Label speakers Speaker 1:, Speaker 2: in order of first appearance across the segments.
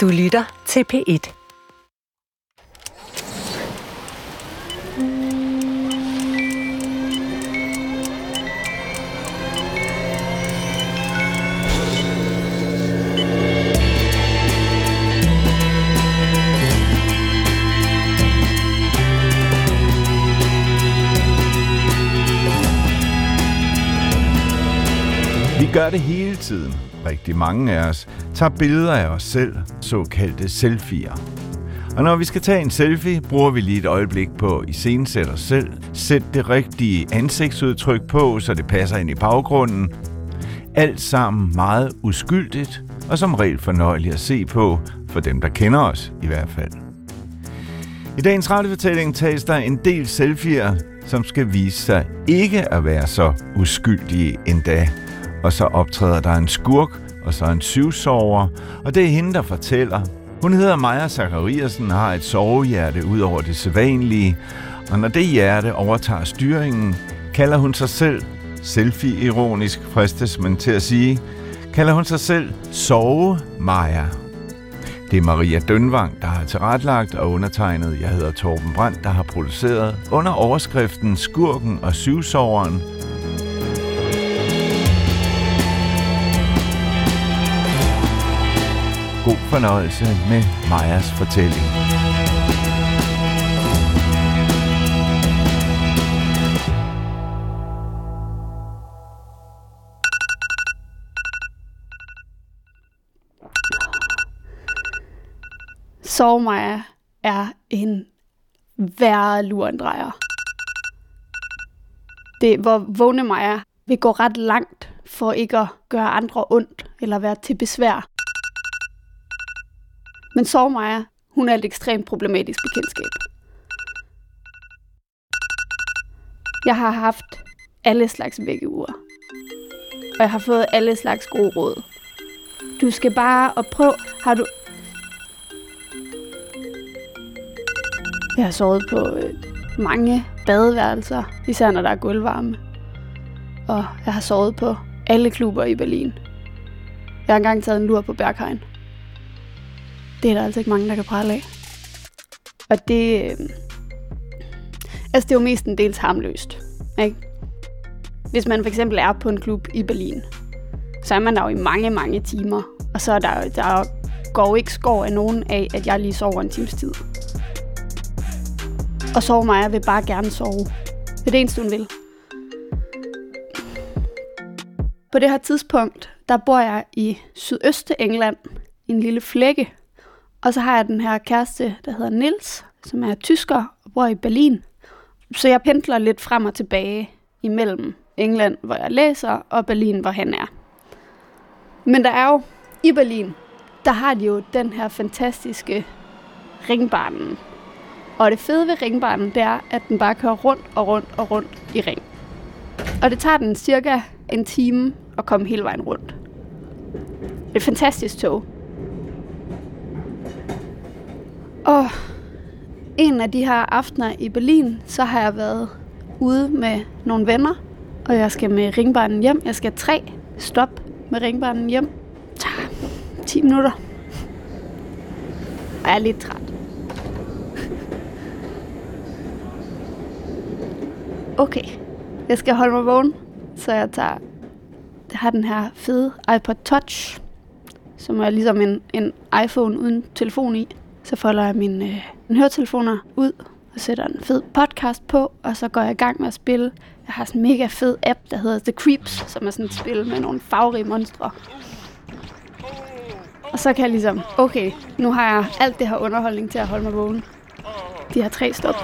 Speaker 1: Du lytter til P1.
Speaker 2: Gør det hele tiden. Rigtig mange af os tager billeder af os selv, såkaldte selfier. Og når vi skal tage en selfie, bruger vi lige et øjeblik på i iscenesætte os selv, sætte det rigtige ansigtsudtryk på, så det passer ind i baggrunden. Alt sammen meget uskyldigt, og som regel fornøjeligt at se på, for dem, der kender os i hvert fald. I dagens radiofortælling tages der en del selfier, som skal vise sig ikke at være så uskyldige endda. Og så optræder der en skurk, og så en syvsover, og det er hende, der fortæller. Hun hedder Maja Zachariasen og har et sovehjerte ud over det sædvanlige, og når det hjerte overtager styringen, kalder hun sig selv, selfie-ironisk fristes man til at sige, kalder hun sig selv Sove Maja. Det er Maria Dønvang, der har tilretlagt og undertegnet. Jeg hedder Torben Brandt, der har produceret under overskriften Skurken og Syvsoveren. Fornøjelse med Majas fortælling.
Speaker 3: Sov Maja er en værre lurendrejer. Det, hvor vågne Maja vil gå ret langt for ikke at gøre andre ondt eller være til besvær. Men Sov Maja, hun er et ekstremt problematisk bekendtskab. Jeg har haft alle slags vækkeure. Og jeg har fået alle slags gode råd. Du skal bare og prøve... Har du... Jeg har sovet på øh, mange badeværelser, især når der er gulvvarme. Og jeg har sovet på alle klubber i Berlin. Jeg har engang taget en lur på Berghain. Det er der altså ikke mange, der kan prale af. Og det... Øh, altså, det er jo mest en dels harmløst. Ikke? Hvis man for eksempel er på en klub i Berlin, så er man der jo i mange, mange timer. Og så er der, der går ikke skår af nogen af, at jeg lige sover en times tid. Og sove mig, jeg vil bare gerne sove. Det er det eneste, hun vil. På det her tidspunkt, der bor jeg i sydøste England, en lille flække. Og så har jeg den her kæreste, der hedder Nils, som er tysker og bor i Berlin. Så jeg pendler lidt frem og tilbage imellem England, hvor jeg læser, og Berlin, hvor han er. Men der er jo i Berlin, der har de jo den her fantastiske ringbanen. Og det fede ved ringbanen, det er, at den bare kører rundt og rundt og rundt i ring. Og det tager den cirka en time at komme hele vejen rundt. Det er et fantastisk tog. Og en af de her aftener i Berlin, så har jeg været ude med nogle venner, og jeg skal med ringbanen hjem. Jeg skal tre stop med ringbanen hjem. Tager 10 minutter. Og jeg er lidt træt. Okay, jeg skal holde mig vågen, så jeg tager jeg har den her fede iPod Touch, som er ligesom en, en iPhone uden telefon i. Så folder jeg mine, øh, mine høretelefoner ud og sætter en fed podcast på, og så går jeg i gang med at spille. Jeg har sådan en mega fed app, der hedder The Creeps, som er sådan et spil med nogle farverige monstre. Og så kan jeg ligesom, okay, nu har jeg alt det her underholdning til at holde mig vågen. De har tre stop.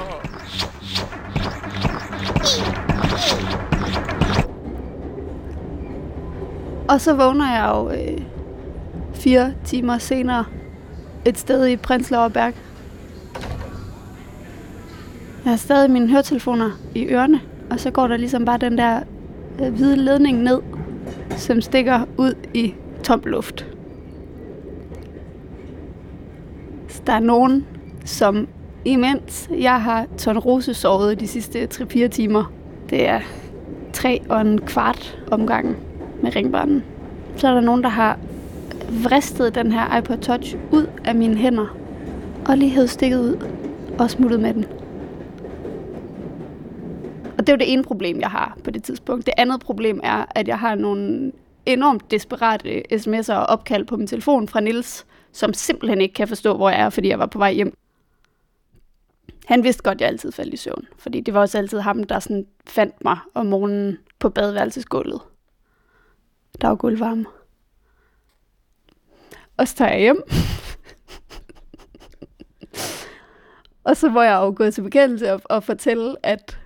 Speaker 3: Og så vågner jeg jo øh, fire timer senere et sted i Prenzlauerberg. Jeg har stadig mine høretelefoner i ørerne, og så går der ligesom bare den der øh, hvide ledning ned, som stikker ud i tom luft. Så der er nogen, som imens jeg har tonrose sovet de sidste 3-4 timer, det er tre og en kvart omgang med ringbanen. Så er der nogen, der har vristet den her iPod Touch ud af mine hænder, og lige hed stikket ud og smuttet med den. Og det er jo det ene problem, jeg har på det tidspunkt. Det andet problem er, at jeg har nogle enormt desperate sms'er og opkald på min telefon fra Nils, som simpelthen ikke kan forstå, hvor jeg er, fordi jeg var på vej hjem. Han vidste godt, at jeg altid faldt i søvn, fordi det var også altid ham, der sådan fandt mig om morgenen på badeværelsesgulvet. Der var gulvvarme. Og så tager jeg hjem. Og så var jeg jo gået til bekendelse og, og fortælle, at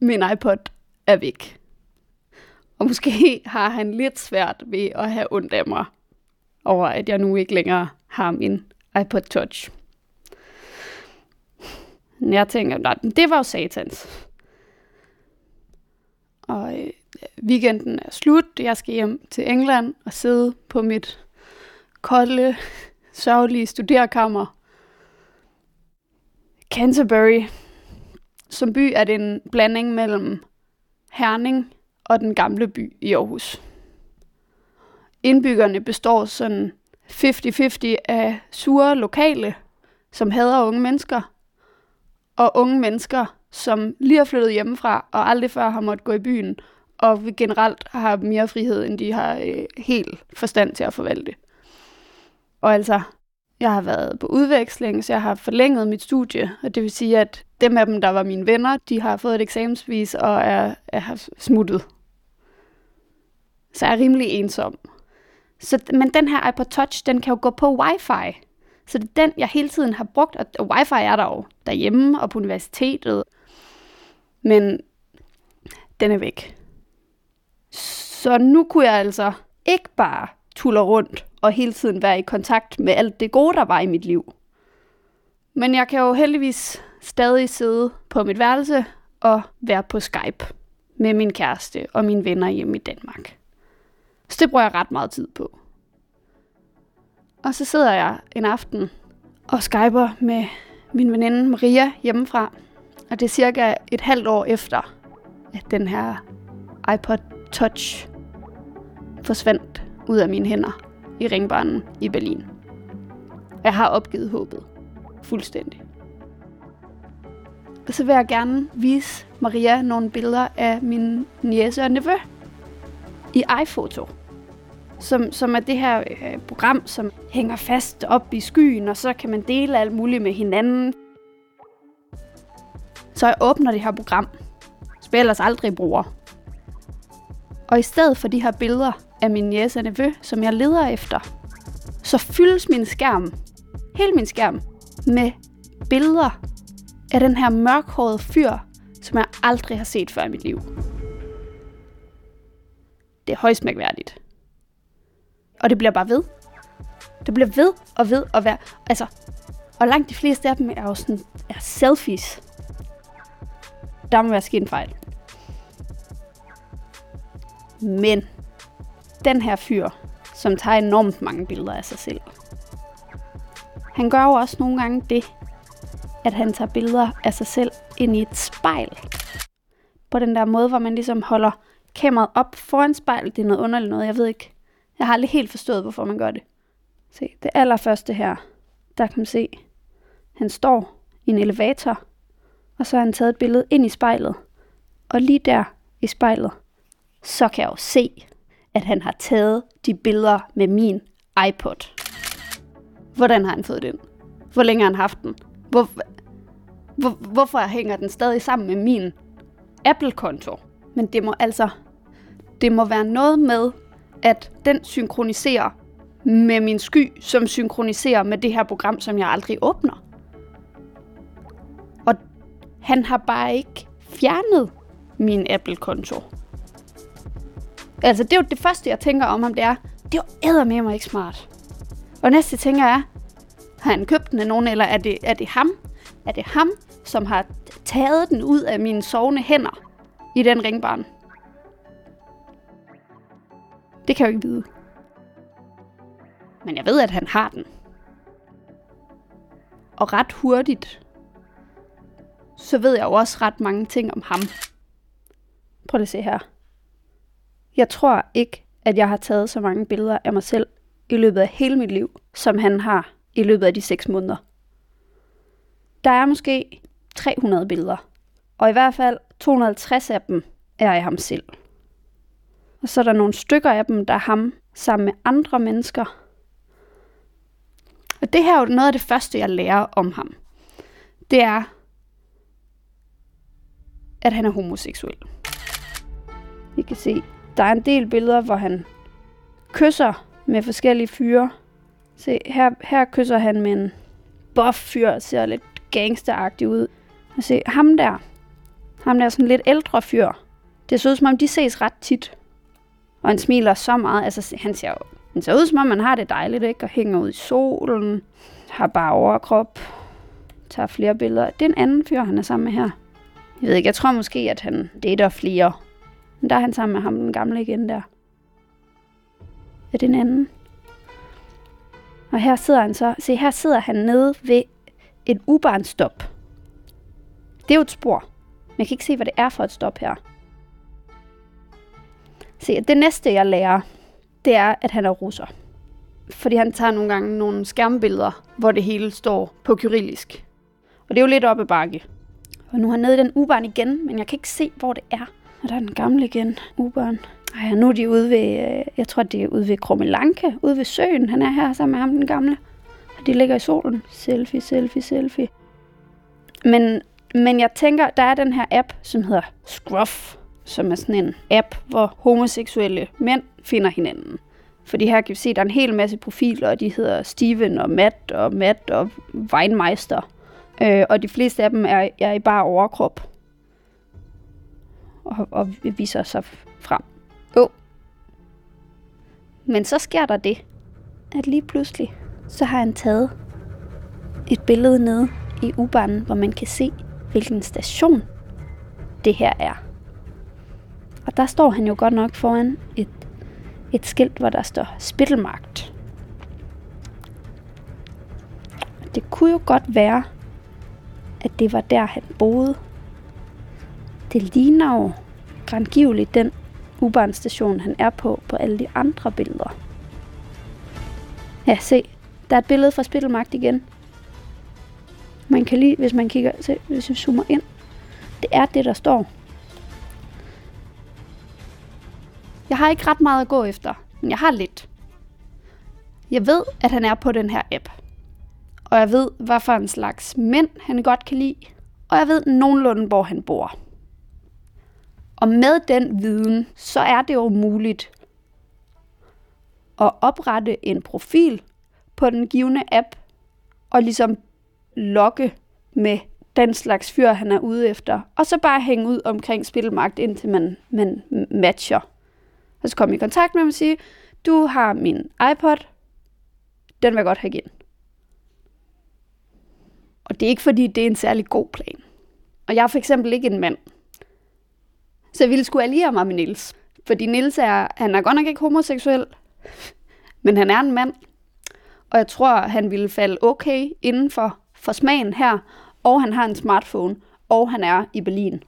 Speaker 3: min iPod er væk. Og måske har han lidt svært ved at have ondt af mig over, at jeg nu ikke længere har min iPod Touch. Jeg tænker, nej, det var jo satans. Og øh, weekenden er slut. Jeg skal hjem til England og sidde på mit kolde, sørgelige studerkammer Canterbury. Som by er det en blanding mellem Herning og den gamle by i Aarhus. Indbyggerne består sådan 50-50 af sure lokale, som hader unge mennesker, og unge mennesker, som lige har flyttet hjemmefra og aldrig før har måttet gå i byen, og generelt har mere frihed, end de har øh, helt forstand til at forvalte. Og altså, jeg har været på udveksling, så jeg har forlænget mit studie, og det vil sige, at dem af dem, der var mine venner, de har fået et eksamensvis og er, er smuttet. Så jeg er rimelig ensom. Så, men den her iPod Touch, den kan jo gå på wifi. Så det er den, jeg hele tiden har brugt, og wifi er der jo derhjemme og på universitetet. Men den er væk. Så nu kunne jeg altså ikke bare tulle rundt og hele tiden være i kontakt med alt det gode, der var i mit liv. Men jeg kan jo heldigvis stadig sidde på mit værelse og være på Skype med min kæreste og mine venner hjemme i Danmark. Så det bruger jeg ret meget tid på. Og så sidder jeg en aften og skyper med min veninde Maria hjemmefra. Og det er cirka et halvt år efter, at den her iPod Touch forsvandt ud af mine hænder i ringbanen i Berlin. Jeg har opgivet håbet. Fuldstændig. Og så vil jeg gerne vise Maria nogle billeder af min niece og nevø i iPhoto som, som er det her øh, program, som hænger fast op i skyen, og så kan man dele alt muligt med hinanden. Så jeg åbner det her program, som jeg ellers aldrig bruger. Og i stedet for de her billeder af min jæs og nevø, som jeg leder efter, så fyldes min skærm, hele min skærm, med billeder af den her mørkhårede fyr, som jeg aldrig har set før i mit liv. Det er højst mærkværdigt. Og det bliver bare ved. Det bliver ved og ved at være... Altså, og langt de fleste af dem er jo sådan er selfies. Der må være sket en fejl. Men den her fyr, som tager enormt mange billeder af sig selv, han gør jo også nogle gange det, at han tager billeder af sig selv ind i et spejl. På den der måde, hvor man ligesom holder kameraet op foran spejlet. Det er noget underligt noget, jeg ved ikke. Jeg har aldrig helt forstået, hvorfor man gør det. Se, det allerførste her, der kan man se, han står i en elevator, og så har han taget et billede ind i spejlet. Og lige der i spejlet, så kan jeg jo se, at han har taget de billeder med min iPod. Hvordan har han fået den? Hvor længe har han haft den? Hvor, hvor, hvorfor hænger den stadig sammen med min Apple-konto? Men det må altså, det må være noget med, at den synkroniserer med min sky, som synkroniserer med det her program, som jeg aldrig åbner. Og han har bare ikke fjernet min Apple-konto. Altså, det er jo det første, jeg tænker om ham, det er, det er jo med mig ikke smart. Og næste tænker jeg, har han købt den af nogen, eller er det, er det ham? Er det ham, som har taget den ud af mine sovende hænder i den ringbarn? Det kan jeg jo ikke vide. Men jeg ved, at han har den. Og ret hurtigt, så ved jeg jo også ret mange ting om ham. Prøv lige at se her. Jeg tror ikke, at jeg har taget så mange billeder af mig selv i løbet af hele mit liv, som han har i løbet af de 6 måneder. Der er måske 300 billeder, og i hvert fald 250 af dem er af ham selv. Og så er der nogle stykker af dem, der er ham sammen med andre mennesker. Og det her er jo noget af det første, jeg lærer om ham. Det er, at han er homoseksuel. Vi kan se, der er en del billeder, hvor han kysser med forskellige fyre. Se, her, her kysser han med en buff fyr, ser lidt gangsteragtig ud. Og se, ham der, ham der er sådan lidt ældre fyr. Det ser ud som om, de ses ret tit. Og han smiler så meget. Altså, han ser, jo, han ser ud som om, man har det dejligt, ikke? Og hænger ud i solen. Har bare overkrop. Tager flere billeder. Det er en anden fyr, han er sammen med her. Jeg ved ikke, jeg tror måske, at han dater flere. Men der er han sammen med ham, den gamle igen der. Er den anden? Og her sidder han så, se her sidder han nede ved et ubarnstop. Det er jo et spor. Men jeg kan ikke se, hvad det er for et stop her. Se, det næste, jeg lærer, det er, at han er russer. Fordi han tager nogle gange nogle skærmbilleder, hvor det hele står på kyrillisk. Og det er jo lidt oppe bakke. Og nu er han nede i den ubarn igen, men jeg kan ikke se, hvor det er. Og der er den gamle igen, Uberen. Ej, nu er de ude ved, øh, jeg tror, det er ude ved Krummelanke, ude ved søen. Han er her sammen med ham, den gamle. Og de ligger i solen. Selfie, selfie, selfie. Men, men jeg tænker, der er den her app, som hedder Scruff, som er sådan en app, hvor homoseksuelle mænd finder hinanden. Fordi her kan vi se, at der er en hel masse profiler, og de hedder Steven og Matt og Matt og Weinmeister. Øh, og de fleste af dem er, er i bare overkrop. Og, og viser sig frem. Oh. Men så sker der det, at lige pludselig, så har han taget et billede nede i ubanen, hvor man kan se, hvilken station det her er. Og der står han jo godt nok foran et, et skilt, hvor der står Spittelmarkt. Det kunne jo godt være, at det var der, han boede. Det ligner jo grandgiveligt den U-Bahn-station, han er på, på alle de andre billeder. Ja, se, der er et billede fra Spittelmagt igen. Man kan lige, hvis man kigger, se, hvis vi zoomer ind, det er det, der står. Jeg har ikke ret meget at gå efter, men jeg har lidt. Jeg ved, at han er på den her app. Og jeg ved, hvad for en slags mænd han godt kan lide. Og jeg ved nogenlunde, hvor han bor. Og med den viden, så er det jo muligt at oprette en profil på den givende app, og ligesom logge med den slags fyr, han er ude efter, og så bare hænge ud omkring spillemagt, indtil man, man matcher. Og så komme i kontakt med ham og sige, du har min iPod, den vil jeg godt have igen. Og det er ikke fordi, det er en særlig god plan. Og jeg er for eksempel ikke en mand. Så jeg ville skulle alliere mig med Nils. Fordi Nils er, han er godt nok ikke homoseksuel, men han er en mand. Og jeg tror, han ville falde okay inden for, for smagen her. Og han har en smartphone, og han er i Berlin.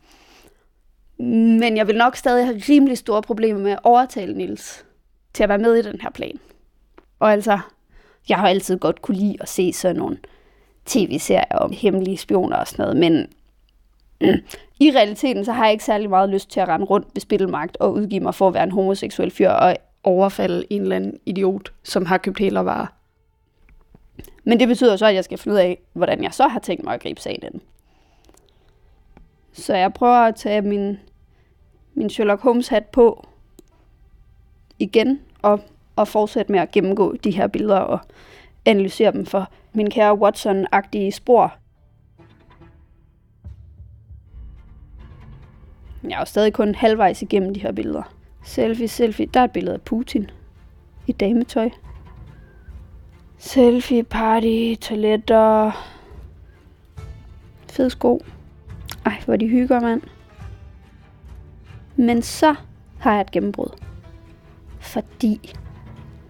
Speaker 3: Men jeg vil nok stadig have rimelig store problemer med at overtale Nils til at være med i den her plan. Og altså, jeg har altid godt kunne lide at se sådan nogle tv-serier om hemmelige spioner og sådan noget, men Mm. i realiteten så har jeg ikke særlig meget lyst til at rende rundt ved spillemagt og udgive mig for at være en homoseksuel fyr og overfalde en eller anden idiot, som har købt hele varer. Men det betyder så, at jeg skal finde ud af, hvordan jeg så har tænkt mig at gribe sagen ind. Så jeg prøver at tage min, min Sherlock Holmes hat på igen og, og fortsætte med at gennemgå de her billeder og analysere dem for min kære Watson-agtige spor. Jeg er jo stadig kun halvvejs igennem de her billeder. Selfie, selfie. Der er et billede af Putin i dametøj. Selfie, party, toiletter. Fed sko. Ej, hvor de hygger, mand. Men så har jeg et gennembrud. Fordi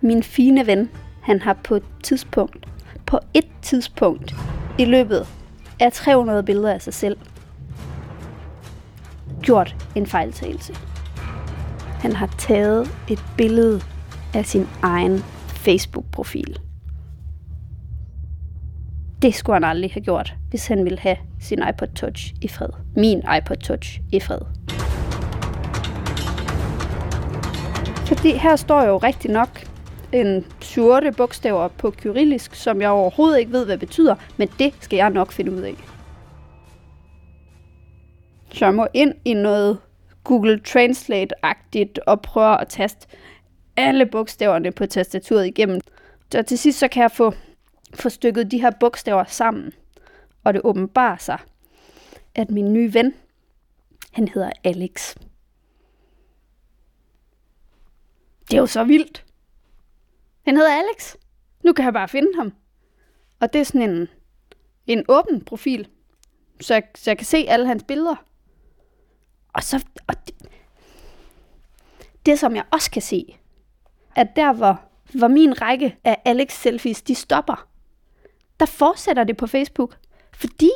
Speaker 3: min fine ven, han har på et tidspunkt, på et tidspunkt i løbet af 300 billeder af sig selv, gjort en fejltagelse. Han har taget et billede af sin egen Facebook-profil. Det skulle han aldrig have gjort, hvis han ville have sin iPod Touch i fred. Min iPod Touch i fred. Fordi her står jo rigtig nok en 7 bogstaver på kyrillisk, som jeg overhovedet ikke ved, hvad betyder, men det skal jeg nok finde ud af. Så jeg må ind i noget Google Translate-agtigt og prøver at taste alle bogstaverne på tastaturet igennem. Så til sidst så kan jeg få, få stykket de her bogstaver sammen. Og det åbenbarer sig, at min nye ven, han hedder Alex. Det er jo så vildt. Han hedder Alex. Nu kan jeg bare finde ham. Og det er sådan en, en åben profil, så jeg, så jeg kan se alle hans billeder. Og så, og det, det som jeg også kan se, at der hvor, hvor min række af Alex selfies, de stopper, der fortsætter det på Facebook, fordi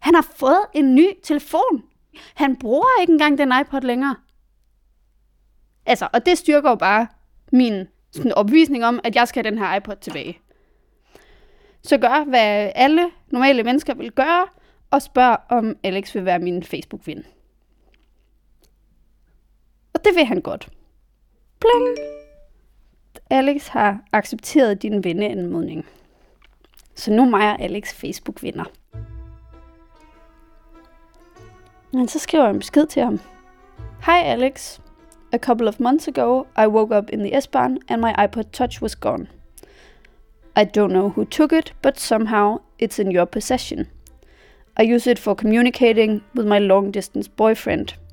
Speaker 3: han har fået en ny telefon. Han bruger ikke engang den iPod længere. Altså, og det styrker jo bare min sådan opvisning om, at jeg skal have den her iPod tilbage. Så gør, hvad alle normale mennesker vil gøre, og spørg, om Alex vil være min Facebook-ven. Det vil han godt. Pling! Alex har accepteret din venneanmodning. Så nu er mig og Alex Facebook-venner. Men så skriver jeg en besked til ham. Hej Alex. A couple of months ago, I woke up in the S-Bahn and my iPod Touch was gone. I don't know who took it, but somehow it's in your possession. I use it for communicating with my long distance boyfriend.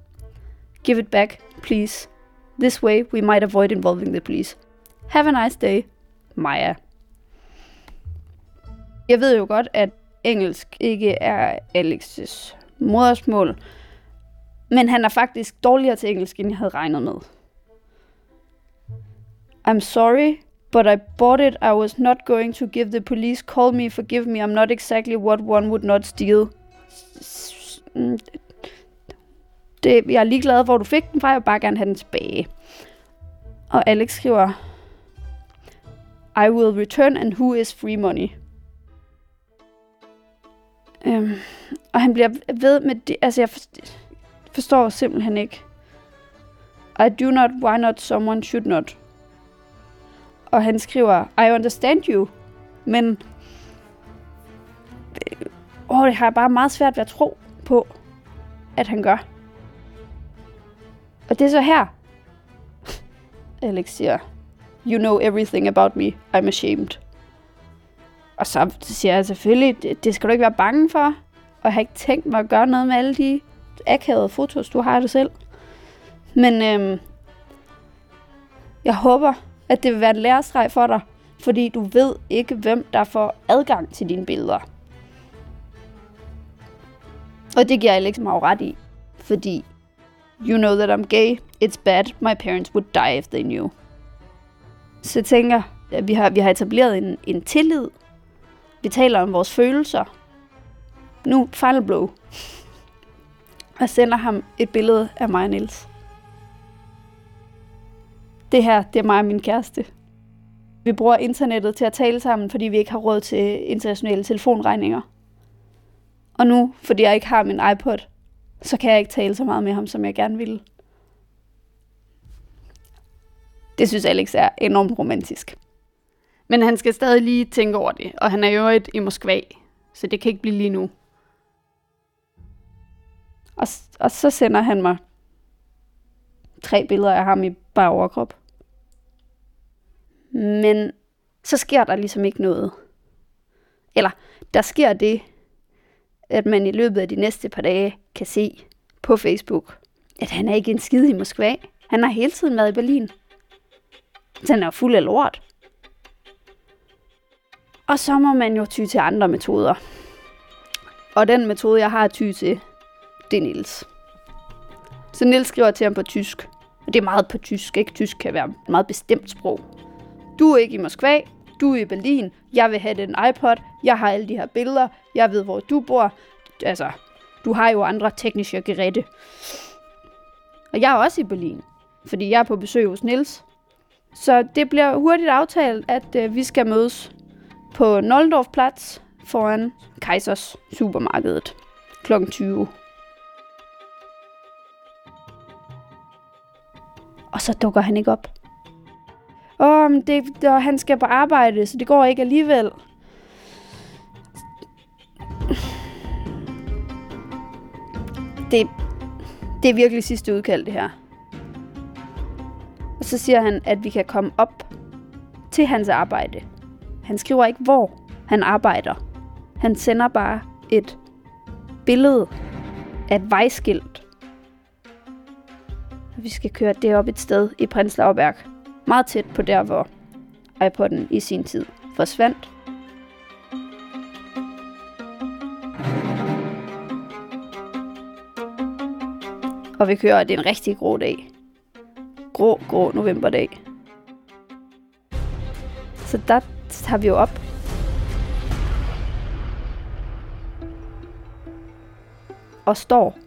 Speaker 3: Give it back, please. This way we might avoid involving the police. Have a nice day, Maja. Jeg ved jo godt, at engelsk ikke er Alex's modersmål, men han er faktisk dårligere til engelsk, end jeg havde regnet med. I'm sorry, but I bought it. I was not going to give the police. Call me, forgive me. I'm not exactly what one would not steal. Mm, det, jeg er ligeglad, hvor du fik den fra. Jeg vil bare gerne have den tilbage. Og Alex skriver, I will return, and who is free money? Øhm, og han bliver ved med det. Altså, jeg forstår simpelthen ikke. I do not, why not, someone should not. Og han skriver, I understand you, men åh, det har jeg bare meget svært ved at tro på, at han gør. Og det er så her, Alex siger, You know everything about me. I'm ashamed. Og så siger jeg selvfølgelig, det, det skal du ikke være bange for. Og jeg har ikke tænkt mig at gøre noget med alle de akavede fotos, du har det selv. Men øhm, jeg håber, at det vil være en lærestreg for dig, fordi du ved ikke, hvem der får adgang til dine billeder. Og det giver Alex mig ret i, fordi You know that I'm gay. It's bad. My parents would die if they knew. Så jeg tænker, at vi har, vi har etableret en, en tillid. Vi taler om vores følelser. Nu, final blow. Og sender ham et billede af mig og Niels. Det her, det er mig og min kæreste. Vi bruger internettet til at tale sammen, fordi vi ikke har råd til internationale telefonregninger. Og nu, fordi jeg ikke har min iPod, så kan jeg ikke tale så meget med ham, som jeg gerne ville. Det synes Alex er enormt romantisk. Men han skal stadig lige tænke over det, og han er jo et i Moskva, så det kan ikke blive lige nu. Og, og så sender han mig tre billeder af ham i bare overkrop. Men så sker der ligesom ikke noget. Eller der sker det, at man i løbet af de næste par dage kan se på Facebook, at han er ikke en skid i Moskva. Han har hele tiden været i Berlin. Så han er fuld af lort. Og så må man jo ty til andre metoder. Og den metode, jeg har ty til, det er Nils. Så Nils skriver til ham på tysk. Og det er meget på tysk, ikke? Tysk kan være et meget bestemt sprog. Du er ikke i Moskva, du er i Berlin, jeg vil have den iPod, jeg har alle de her billeder, jeg ved, hvor du bor. Altså, du har jo andre tekniske gerette. Og jeg er også i Berlin, fordi jeg er på besøg hos Nils. Så det bliver hurtigt aftalt, at øh, vi skal mødes på Nollendorfplatz foran Kaisers supermarkedet kl. 20. Og så dukker han ikke op. Åh, men det, det, han skal på arbejde, så det går ikke alligevel. Det er virkelig sidste udkald, det her. Og så siger han, at vi kan komme op til hans arbejde. Han skriver ikke, hvor han arbejder. Han sender bare et billede af et vejskilt. Vi skal køre det op et sted i Prins Lauberg. Meget tæt på der, hvor iPod'en i sin tid forsvandt. Og vi kører, det er en rigtig grå dag. Grå, grå novemberdag. Så der tager vi jo op. Og står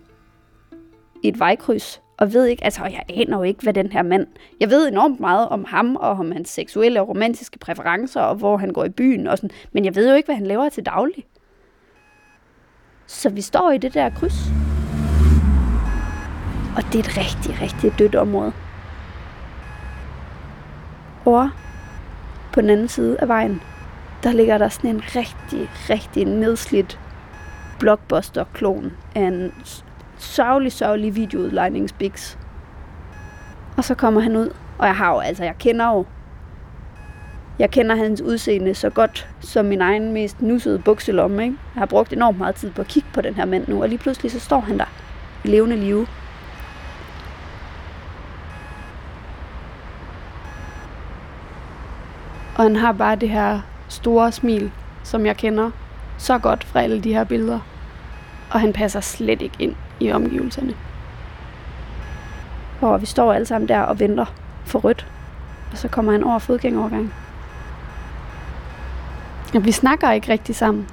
Speaker 3: i et vejkryds og ved ikke, altså jeg aner jo ikke, hvad den her mand, jeg ved enormt meget om ham, og om hans seksuelle og romantiske præferencer, og hvor han går i byen og sådan, men jeg ved jo ikke, hvad han laver til daglig. Så vi står i det der kryds. Og det er et rigtig, rigtig dødt område. Over på den anden side af vejen, der ligger der sådan en rigtig, rigtig nedslidt blockbuster-klon af en sørgelig, sørgelig videoudlejningsbiks. Og så kommer han ud, og jeg har jo, altså jeg kender jo, jeg kender hans udseende så godt som min egen mest nussede bukselomme, ikke? Jeg har brugt enormt meget tid på at kigge på den her mand nu, og lige pludselig så står han der i levende live. Og han har bare det her store smil, som jeg kender så godt fra alle de her billeder. Og han passer slet ikke ind i omgivelserne. Og vi står alle sammen der og venter for rødt. Og så kommer han over fodgængovergangen. Og vi snakker ikke rigtig sammen.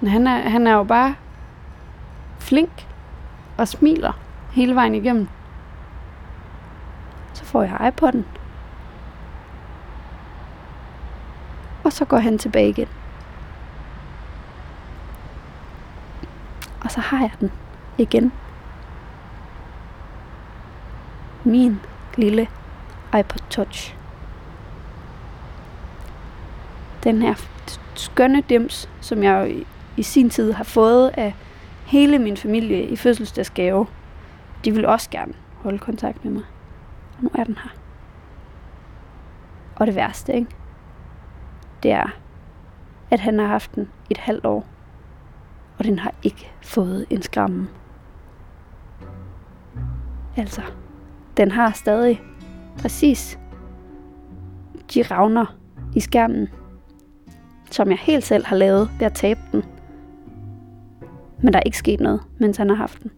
Speaker 3: Men han er, han er jo bare flink og smiler hele vejen igennem. Så får jeg iPod'en. Og så går han tilbage igen. Og så har jeg den igen. Min lille iPod Touch. Den her skønne dims, som jeg i, i sin tid har fået af hele min familie i fødselsdagsgave. De vil også gerne holde kontakt med mig. Og nu er den her. Og det værste, ikke? Det er, at han har haft den et halvt år og den har ikke fået en skramme. Altså, den har stadig præcis de ravner i skærmen, som jeg helt selv har lavet ved at tabe den. Men der er ikke sket noget, mens han har haft den.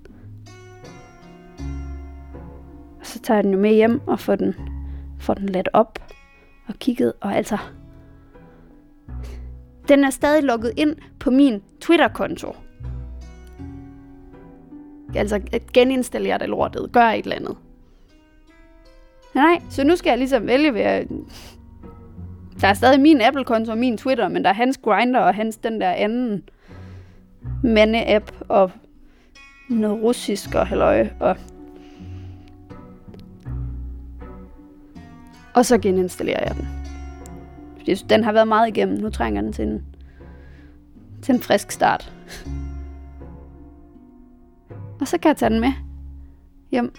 Speaker 3: Og så tager jeg den jo med hjem og får den, får den let op og kigget, og altså, den er stadig logget ind på min Twitter-konto. Altså geninstallere det lortet. Gør et eller andet. Nej, så nu skal jeg ligesom vælge hvad jeg... Der er stadig min Apple-konto og min Twitter, men der er hans Grinder og hans den der anden mande-app og noget russisk og halløj og... Og så geninstallerer jeg den. Fordi den har været meget igennem. Nu trænger den til en, til en frisk start. Og så kan jeg tage den med hjem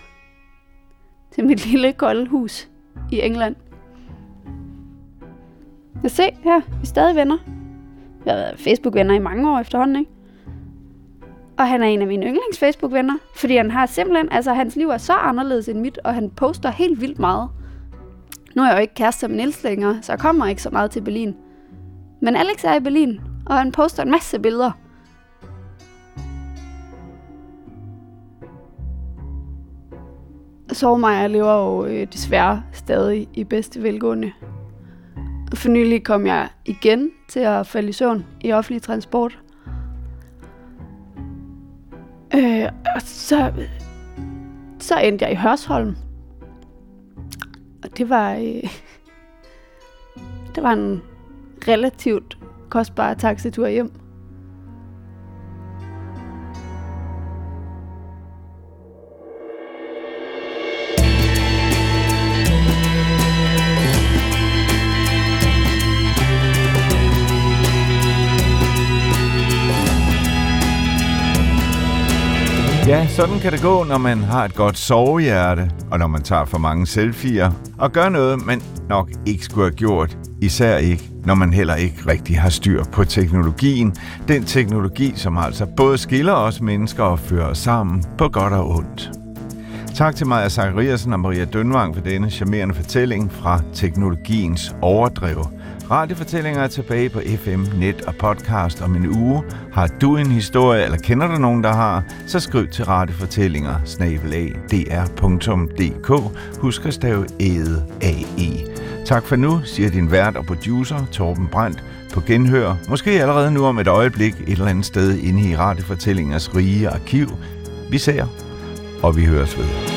Speaker 3: til mit lille kolde hus i England. Jeg se her, vi er stadig venner. Vi har været Facebook-venner i mange år efterhånden, ikke? Og han er en af mine yndlings Facebook-venner, fordi han har simpelthen, altså hans liv er så anderledes end mit, og han poster helt vildt meget. Nu er jeg jo ikke kæreste med Niels længere, så jeg kommer ikke så meget til Berlin. Men Alex er i Berlin, og han poster en masse billeder. Så mig jeg lever jo øh, desværre stadig i bedste velgående. For nylig kom jeg igen til at falde i søvn i offentlig transport. Øh, og så, så endte jeg i Hørsholm, det var, øh, det var en relativt kostbare taxitur hjem.
Speaker 2: Ja, sådan kan det gå, når man har et godt sovehjerte, og når man tager for mange selfies og gør noget, man nok ikke skulle have gjort, især ikke, når man heller ikke rigtig har styr på teknologien. Den teknologi, som altså både skiller os mennesker og fører os sammen på godt og ondt. Tak til Maja Zachariasen og Maria Dønvang for denne charmerende fortælling fra teknologiens overdrev. Radiofortællinger er tilbage på FM, net og podcast om en uge. Har du en historie, eller kender du nogen, der har, så skriv til radiofortællinger dr.dk. Husk at stave æde A-E. Tak for nu, siger din vært og producer, Torben Brandt, på genhør, måske allerede nu om et øjeblik et eller andet sted inde i radiofortællingers rige arkiv. Vi ser, og vi høres ved.